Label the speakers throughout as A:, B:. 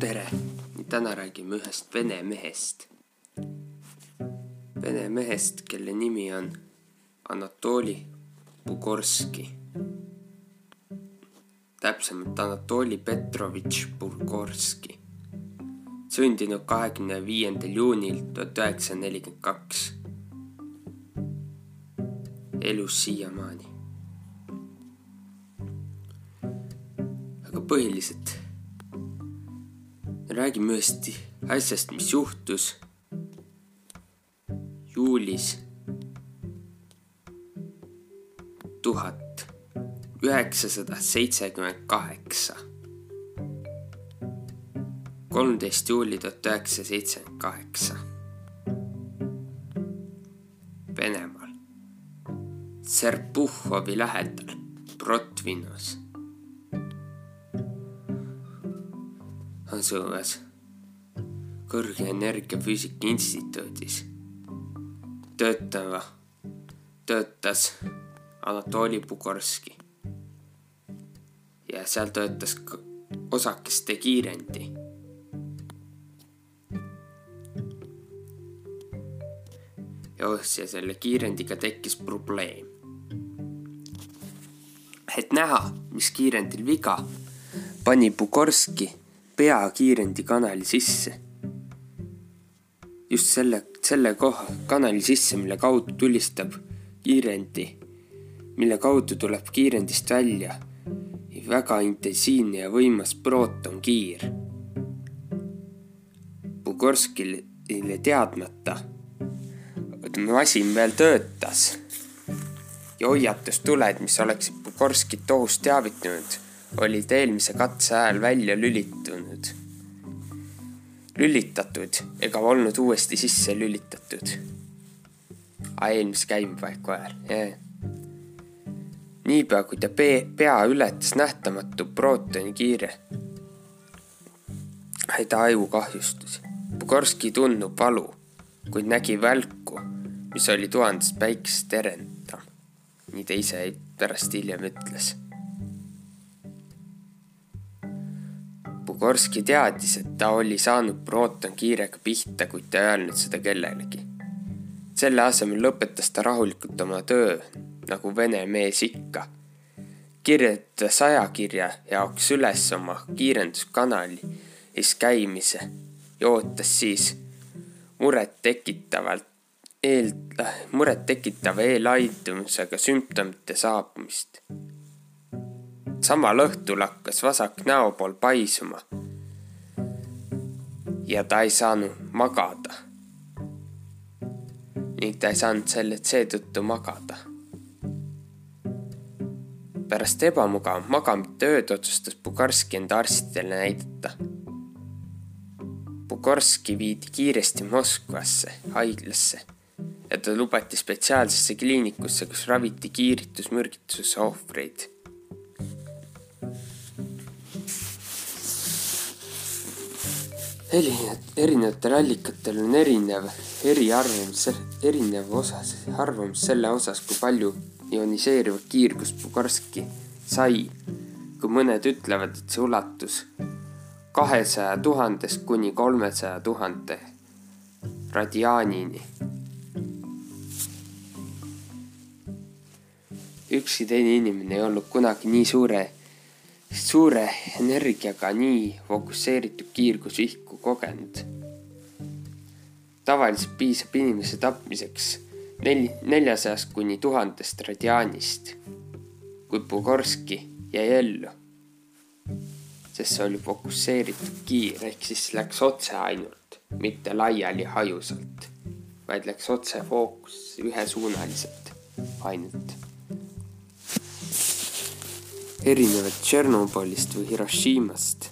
A: tere! täna räägime ühest vene mehest. Vene mehest, kelle nimi on Anatoli Bugorski. täpsemalt Anatoli Petrovitš Bugorski. sündinud kahekümne viiendal juunil tuhat üheksasada nelikümmend kaks. elus siiamaani. aga põhiliselt räägime ühest asjast, mis juhtus juulis tuhat üheksasada seitsekümmend kaheksa. kolmteist juuli tuhat üheksasada seitsekümmend kaheksa. Venemaal, Serpuhhovi lähedal, Brotvinos asuvas kõrge energiafüüsika instituudis töötava, töötas Anatoli Bugorski. ja seal töötas osakeste kiirendi. ja selle kiirendiga tekkis probleem. et näha, mis kiirendil viga, pani Bugorski pea kiirendi kanali sisse. just selle, selle koha, kanali sisse, mille kaudu tulistab kiirendi, mille kaudu tuleb kiirendist välja väga intensiivne ja võimas prootonkiir. Bugorskile teadmata, masin veel töötas ja hoiatustuled, mis oleksid Bugorskit ohust teavitanud olid eelmise katse ajal välja lülitunud, lülitatud ega olnud uuesti sisse lülitatud. eelmise käimepaeku ajal, jah. niipea kui ta pea ületas nähtamatu prootonikiire, sai ta aju kahjustusi. Bugorski tundub valu, kuid nägi välku, mis oli tuhandest päikest terendam. nii ta ise pärast hiljem ütles Bugorski teadis, et ta oli saanud prootonkiirega pihta, kuid ta ei öelnud seda kellelegi. selle asemel lõpetas ta rahulikult oma töö, nagu vene mees ikka. kirjutas ajakirja jaoks üles oma kiirenduskanali ees käimise ja ootas siis murettekitavalt eel, murettekitava eelaidumusega sümptomite saabumist samal õhtul hakkas vasak näopool paisuma. ja ta ei saanud magada. ning ta ei saanud selle seetõttu magada. pärast ebamugavat magamite ööd otsustas Bugarski enda arstidele näidata. Bugarski viidi kiiresti Moskvasse haiglasse ja ta lubati spetsiaalsesse kliinikusse, kus raviti kiiritusmürgituse ohvreid erinevatel allikatel on erinev eriarvamus, erinev osas, arvamus selle osas, kui palju ioniseerivat kiirgust Bugarski sai. kui mõned ütlevad, et see ulatus kahesaja tuhandest kuni kolmesaja tuhande radiaanini. ükski teine inimene ei olnud kunagi nii suure suure energiaga nii fokusseeritud kiirgusvihku kogenud. tavaliselt piisab inimese tapmiseks neli, neljasajast kuni tuhandest radiaanist, kuid Bugorski jäi ellu, sest see oli fokusseeritud kiir, ehk siis läks otse ainult, mitte laiali hajusalt, vaid läks otse fookusse ühesuunaliselt ainult erinevalt Tšernobõlist või Hiroshimast,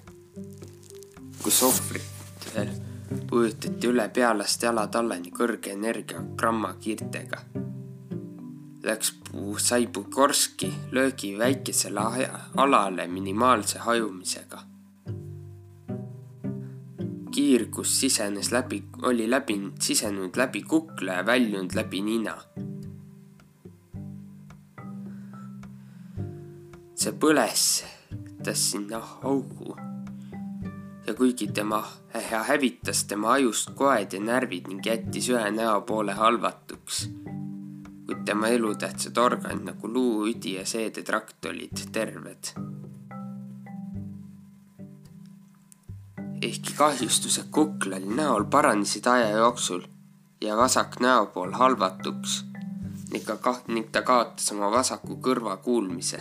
A: kus ohvritel pujutati üle pealast jalad allani kõrge energia grammakiirtega. Läks sai Bukorski löögi väikesele alale minimaalse hajumisega. kiirgus sisenes läbi, oli läbi, sisenenud läbi kukla ja väljunud läbi nina see põles, tas sinna augu ja kuigi tema ja hävitas tema ajust koed ja närvid ning jättis ühe näopoole halvatuks, kuid tema elutähtsad organid nagu luu, üdi ja seedetrakt olid terved. ehkki kahjustused kuklal näol paranesid aja jooksul ja vasak näopool halvatuks ning ka-, ning ta kaotas oma vasaku kõrva kuulmise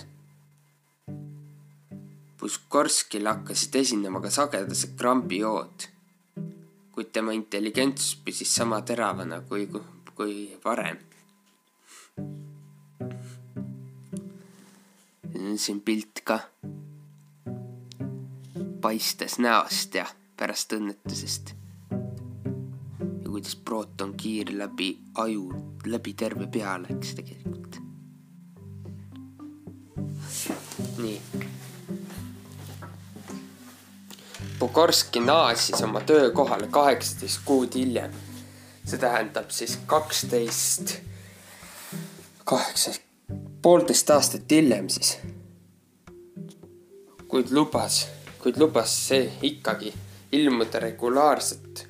A: Puskorskil hakkasid esinema ka sagedased krambijood, kuid tema intelligentsus püsis sama teravana kui, kui varem. siin pilt ka paistes näost ja pärast õnnetusest. ja kuidas prootonkiir läbi aju, läbi terve pea läks tegelikult. nii Bukorski naasis oma töökohale kaheksateist kuud hiljem. see tähendab siis kaksteist, kaheksa, poolteist aastat hiljem siis. kuid lubas, kuid lubas see ikkagi ilmuda regulaarselt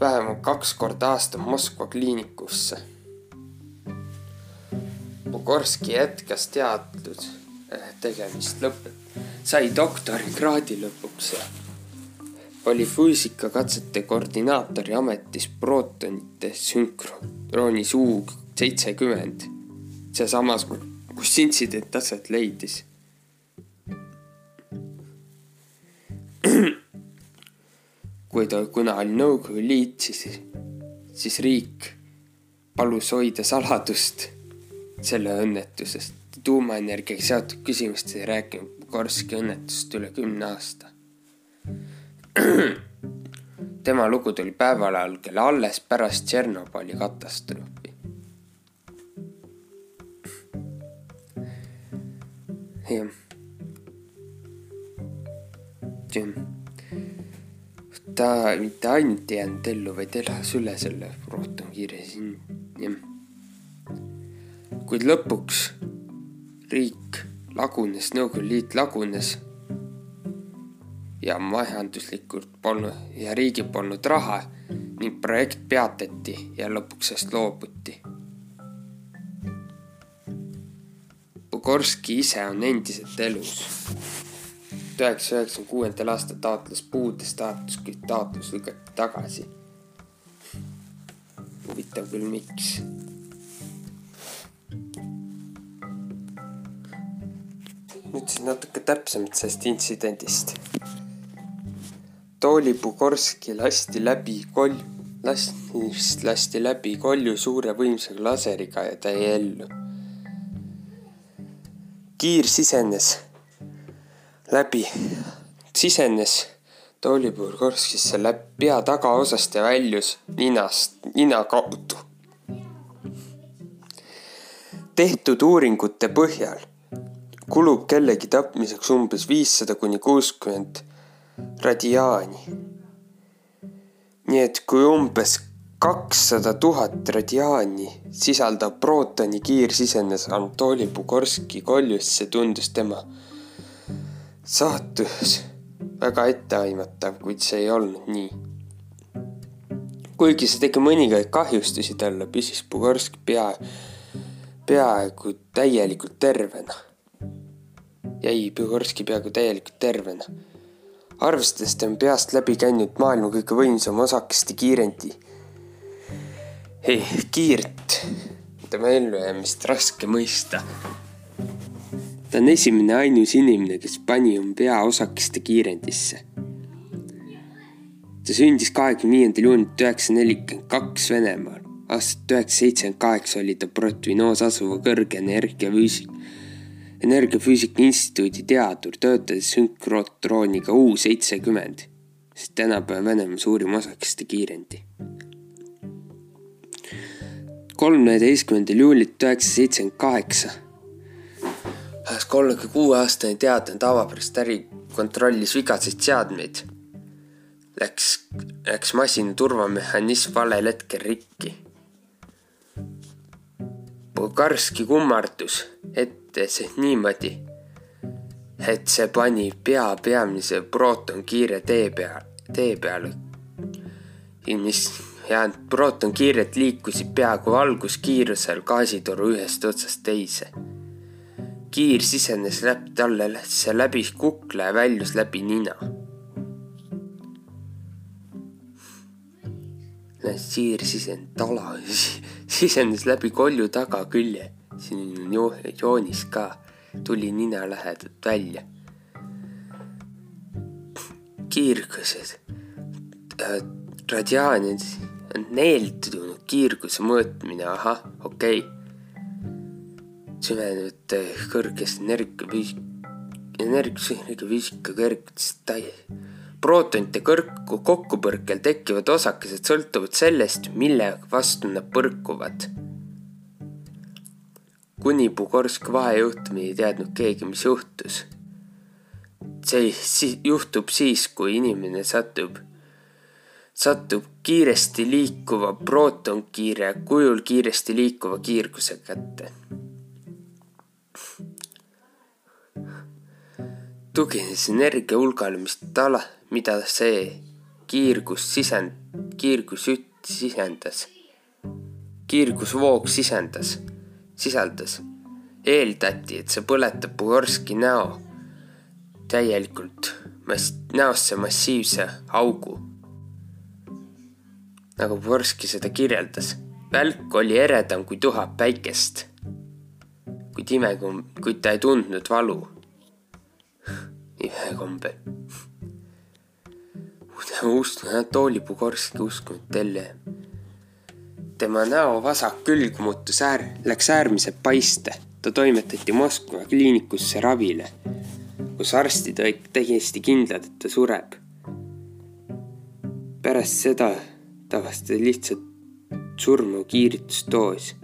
A: vähemalt kaks korda aastas Moskva kliinikusse. Bukorski jätkas teadus tegemist lõpet-, sai doktorikraadi lõpuks ja oli füüsikakatsete koordinaatori ametis prootonite sünkroonis U seitsekümmend, sealsamas, kus intsident aset leidis. kui ta, kuna oli Nõukogude Liit, siis, siis riik palus hoida saladust selle õnnetusest. tuumaenergiaga seotud küsimust ei rääkinud Korski õnnetust üle kümne aasta tema lugu tuli päevavalgele alles pärast Tšernobõli katastroofi. jah. ta mitte ainult ei jäänud ellu, vaid elas üle selle siin, jah. kuid lõpuks riik lagunes, Nõukogude Liit lagunes ja majanduslikult polnud ja riigil polnud raha ning projekt peatati ja lõpuks sellest loobuti. Bugorski ise on endiselt elus. üheksasaja üheksakümne kuuendal aastal taotles puude staatust, kuid taotlus lükati tagasi. huvitav küll, miks nüüd siis natuke täpsemalt sellest intsidendist. Tooli Bugorski lasti läbi kolj-, last-, lasti läbi kolju suure võimsa laseriga ja ta jäi ellu. kiir sisenes läbi, sisenes Tooli Bugorskisse läbi pea tagaosast ja väljus ninast, nina kaudu. tehtud uuringute põhjal kulub kellegi tapmiseks umbes viissada kuni kuuskümmend radiaani. nii et kui umbes kakssada tuhat radiaani sisaldav prootonikiir sisenes Anatoli Bugorski koljusse, tundus tema saatus väga etteaimatav, kuid see ei olnud nii. kuigi see tegi mõningaid kahjustusi talle, püsis Bugorski pea, peaaegu täielikult tervena. jäi Bugorski peaaegu täielikult tervena arvestades ta on peast läbi käinud maailma kõige võimsam osakeste kiirendi hey,. kiirt, tema ellujäämist raske mõista. ta on esimene ainus inimene, kes pani oma pea osakeste kiirendisse. ta sündis kahekümne viiendal juunil üheksasada nelikümmend kaks Venemaal. aastat üheksasada seitsekümmend kaheksa oli ta Protvinoos asuva kõrge energiafüüsik energiafüüsika instituudi teadur, töötades sünkrotrooniga U seitsekümmend, sest tänapäeva Venemaa suurim osakeste kiirendi. kolmeteistkümnendal juulil tuhat üheksasada seitsekümmend kaheksa ühes kolmekümne kuue aastane teadlane tavapärast äri kontrollis vigaseid seadmeid. Läks, läks masina turvamehhanism valel hetkel rikki. Bulgarski kummardus, et ütles niimoodi, et see pani pea peamise prootonkiire tee peal, tee peale. mis ja prootonkiired liikusid peaaegu valguskiirusel gaasitoru ühest otsast teise. kiir sisenes läbi talle, see läbi kukla ja väljus läbi nina. siir sisenes tala, sisenes läbi kolju tagakülje, siin on jo joonis ka, tuli nina lähedalt välja. kiirgused äh,, radiaanid neeldunud kiirguse mõõtmine, ahah, okei okay.. süvenevate kõrgest energia, energiafüüsika kõrgest prootonite kõrku kokkupõrkel tekkivad osakesed sõltuvad sellest, mille vastu nad põrkuvad. Kuni Bugorsk vahejuhtumi ei teadnud keegi, mis juhtus. see juhtub siis, kui inimene satub satub kiiresti liikuva prootonkiire kujul kiiresti liikuva kiirguse kätte. tugines energia hulgale, mis tala, mida see kiirgus sisend, kiirgusütt sisendas, kiirgusvoog sisendas, sisaldas. eeldati, et see põletab Bugorski näo täielikult mass-, näosse massiivse augu nagu Vorski seda kirjeldas. välk oli eredam kui tuhat päikest. kuid imekom-, kuid ta ei tundnud valu. imekombel. usk-, Anatoli Bugorski uskunud Telle. Tema näo vasak külg muutus äär-, läks äärmiselt paiste. ta toimetati Moskva kliinikusse ravile, kus arstid olid täiesti kindlad, et ta sureb. pärast seda tavastada lihtsalt surnu kiiritusdoos.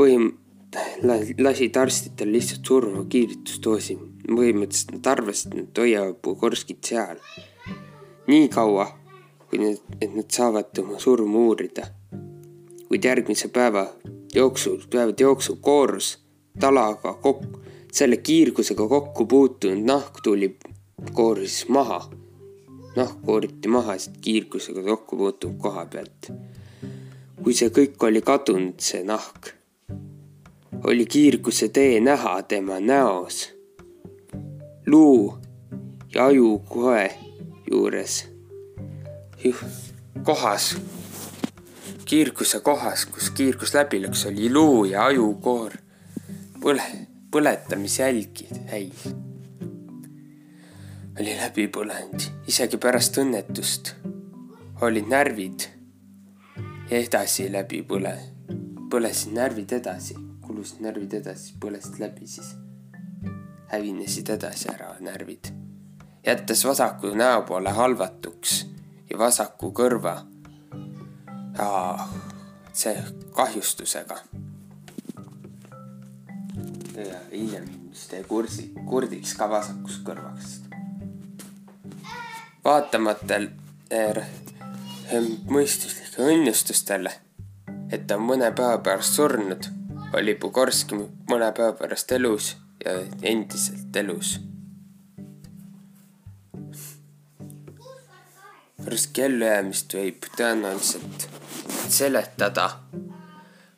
A: põhim-, lasid arstidel lihtsalt surnu kiiritusdoosi. põhimõtteliselt nad arvasid, et nad hoiavad Bugorskit seal nii kaua, kui need, et nad saavad oma surma uurida. Kuid järgmise päeva jooksul, päevade jooksul koorus talaga kokku, selle kiirgusega kokku puutunud nahk tuli, kooris maha nahk kooriti maha kiirgusega kokku puutunud koha pealt. kui see kõik oli kadunud, see nahk, oli kiirguse tee näha tema näos. luu ja aju koe juures, kohas, kiirguse kohas, kus kiirgus läbi läks, oli luu ja ajukoor. Põle, põletamisjälgi täis. Oli läbi põlenud, isegi pärast õnnetust. Olid närvid. Edasi läbi põle, põlesid närvid edasi, kulusid närvid edasi, põlesid läbi siis, hävinesid edasi ära närvid, jättes vasaku näopoole halvatuks ja vasaku kõrva see kahjustusega. ja hiljem siis teie kursi, kurdiks ka vasakust kõrvast vaatamata er, mõistuslikele õnnistustele, et ta on mõne päeva pärast surnud, oli Bugorski mõne päeva pärast elus ja endiselt elus. Bugorski ellujäämist võib tõenäoliselt seletada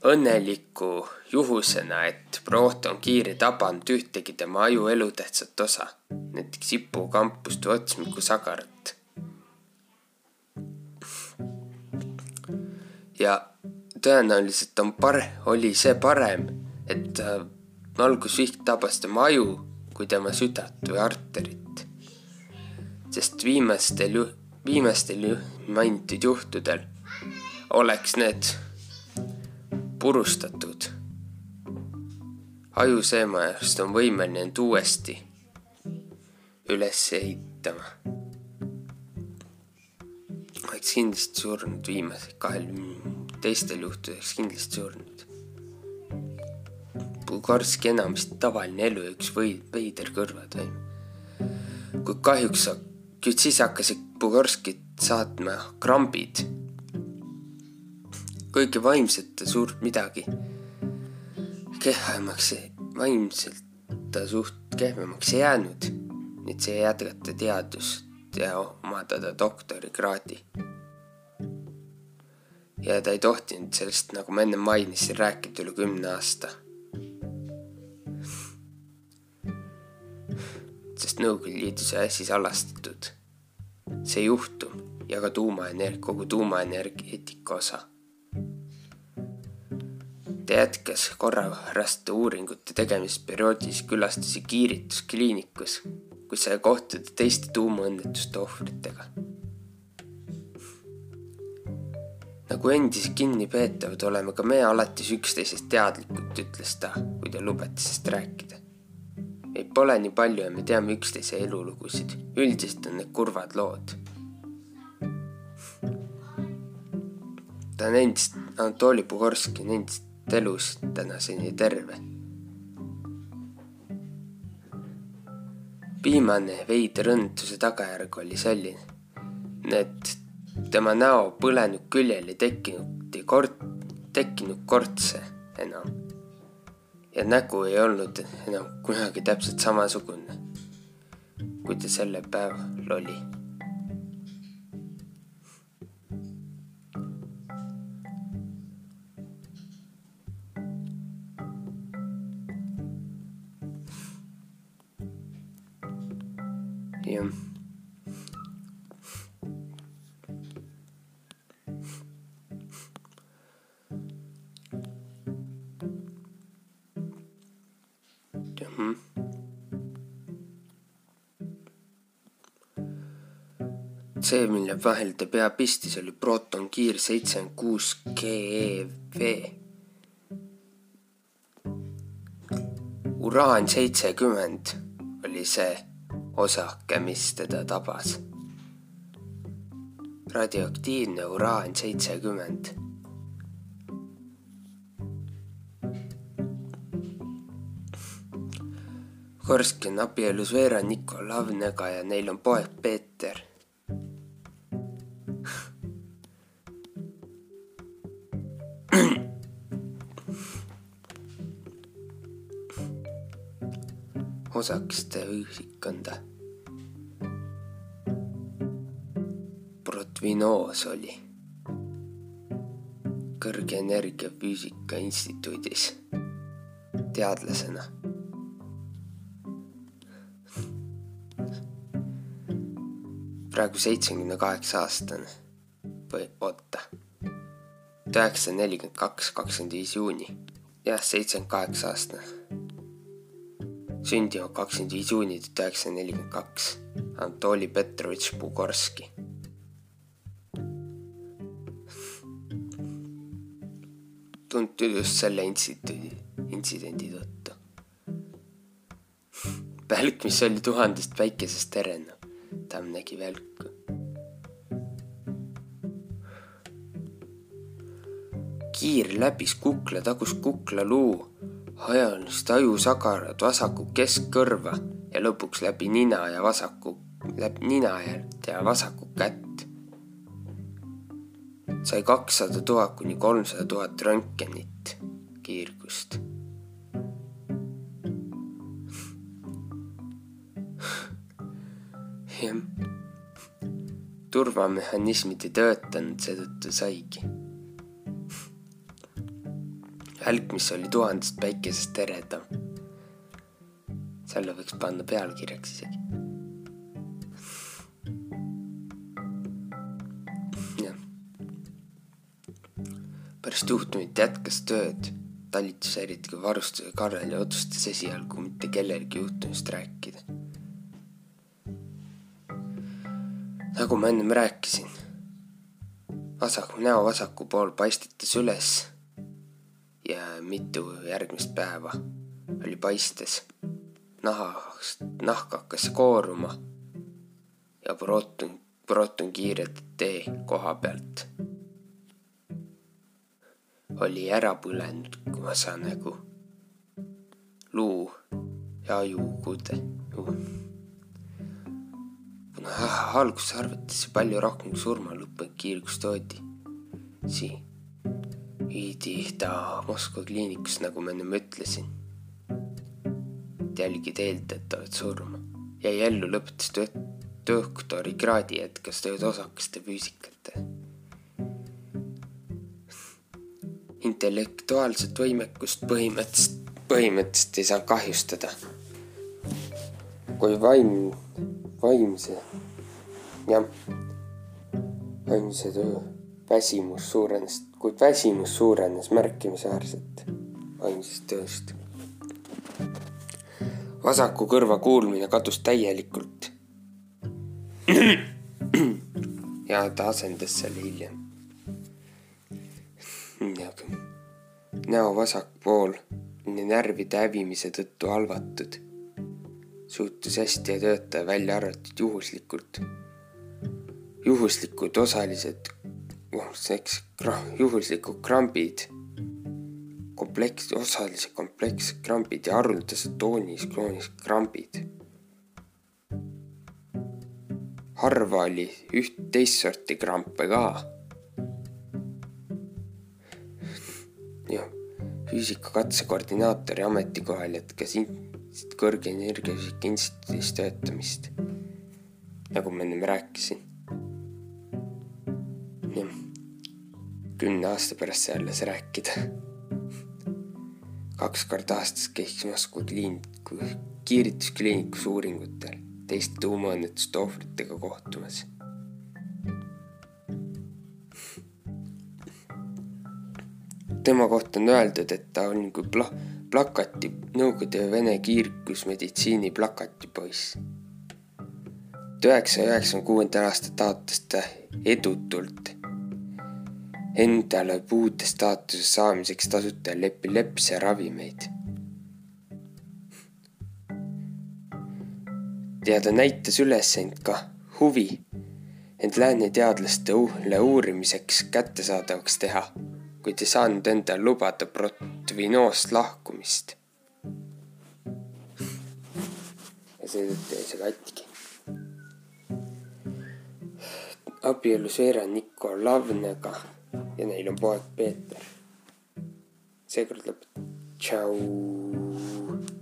A: õnneliku juhusena, et prootonkiir ei tabanud ühtegi tema aju elutähtsat osa, näiteks hipokampust või otsmiku sagarat. ja tõenäoliselt on pare-, oli see parem, et äh, valgusviht tabas tema aju kui tema südant või arterit. sest viimastel ju-, viimastel ju mainitud juhtudel oleks need purustatud. ajuseemajast on võimeline end uuesti üles ehitama oleks kindlasti surnud viimasel kahel, teistel juhtudeks kindlasti surnud. Bulgarski enamasti tavaline elu ja üks või veider kõrvatoim. kuid kahjuks, kuid siis hakkasid Bulgarskit saatma krambid. Kuigi vaimselt ta suurt midagi keha emaks vaimselt ta suht kehvemaks ei jäänud, nüüd sai jätkata teadust ja omandada doktorikraadi. ja ta ei tohtinud sellest, nagu ma enne mainisin, rääkida üle kümne aasta. sest Nõukogude Liidus sai asi salastatud. see juhtum ja ka tuumaenergia, kogu tuumaenergeetika osa ta jätkas korraraste uuringute tegemist perioodis külastusi kiirituskliinikus, kus sai kohtuda teiste tuumaõnnetuste ohvritega. nagu endised kinnipeetavad oleme ka meie alates üksteisest teadlikud, ütles ta, kui ta lubati sellest rääkida. meid pole nii palju ja me teame üksteise elulugusid, üldiselt on need kurvad lood. ta on endist, Anatoli Puhorski on endist elus tänaseni terve. viimane veider õnnetuse tagajärg oli selline, et tema näo põlenud küljel ei tekkinud kord, tekkinud kortse enam. ja nägu ei olnud enam kunagi täpselt samasugune, kui ta sellel päeval oli see, mille vahel ta pea pistis, oli protonkiir seitsekümmend kuus GeV. uraan seitsekümmend oli see osake, mis teda tabas. radioaktiivne uraan seitsekümmend. Korski on abielus Vera Nikolavnega ja neil on poeg Peeter osakeste ühikonda. Protvinoos oli kõrge energiafüüsika instituudis teadlasena. praegu seitsmekümne kaheksa aastane või oota, üheksasada nelikümmend kaks, kakskümmend viis juuni, jah, seitsekümmend kaheksa aastane sündinud kakskümmend viis juuni tuhat üheksasada nelikümmend kaks, Anatoli Petrovitš Bugorski. tuntud just selle instituudi, intsidendi tõttu. välk, mis oli tuhandest päikesest terenev, ta nägi välku. kiir läbis kukla, tagus kukla luu hajalist ajusagarad vasaku keskkõrva ja lõpuks läbi nina ja vasaku, läbi nina ja vasaku kätt. sai kakssada tuhat kuni kolmsada tuhat röntgenit kiirgust. jah, turvamehhanismid ei töötanud, seetõttu saigi välk, mis oli tuhandest päikesest eredam. selle võiks panna pealkirjaks isegi. jah. pärast juhtumit jätkas tööd talituse eriti kui varustuse Karel ja otsustas esialgu mitte kellelegi juhtumist rääkida. nagu ma ennem rääkisin, vasaku näo vasaku pool paistetas üles ja mitu järgmist päeva oli paistes. nahast, nahk hakkas kooruma ja proton, protonkiired tee koha pealt oli ära põlenud kumasa nägu, luu ja ajukude. kuna alguses arvati palju rohkem surmalõppe kiirgust toodi, siin viidi ta Moskva kliinikusse, nagu ma ennem ütlesin. jälgida eeldatavat surma. jäi ellu, lõpetas doktorikraadi, jätkas tööd osakeste füüsikate. intellektuaalset võimekust põhimõtteliselt, põhimõtteliselt ei saa kahjustada. kui vaim, vaimse, jah, vaimse töö väsimus suurenes, kuid väsimus suurenes märkimisväärselt vaimsest tööst. vasaku kõrva kuulmine kadus täielikult. ja ta asendas selle hiljem. näo vasak pool närvide hävimise tõttu halvatud. suutus hästi ja töötaja välja arvatud juhuslikult. juhuslikud osalised, oh, eks, juhuslikud krambid kompleks, osalised komplekssed krambid ja haruldased toonis kroonis krambid. harva oli üht teist sorti krampe ka. jah, füüsika katsekoordinaatori ametikohal jätkas kõrge energiafüüsika instituudis töötamist, nagu ma ennem rääkisin. Kümne aasta pärast sai alles rääkida kaks korda aastas käiks Moskva kliiniku, kiirituskliinikus uuringutel teiste tuumaõnnetuste ohvritega kohtumas. tema kohta on öeldud, et ta on kui pla-, plakati, Nõukogude Vene kiirgusmeditsiini plakatipoiss. tuhat üheksasaja üheksakümne kuuendal aastal taotles ta edutult endale puude staatuse saamiseks tasuta epilepsia ravimeid. ja ta näitas üles end ka huvi, end lääne teadlastele uurimiseks kättesaadavaks teha, kuid ei saanud endale lubada Protvinost lahkumist. ja seetõttu jäi see katki abiellus Vera Nikolavnaga ja neil on poeg Peeter. seekord lõpetame. tšau.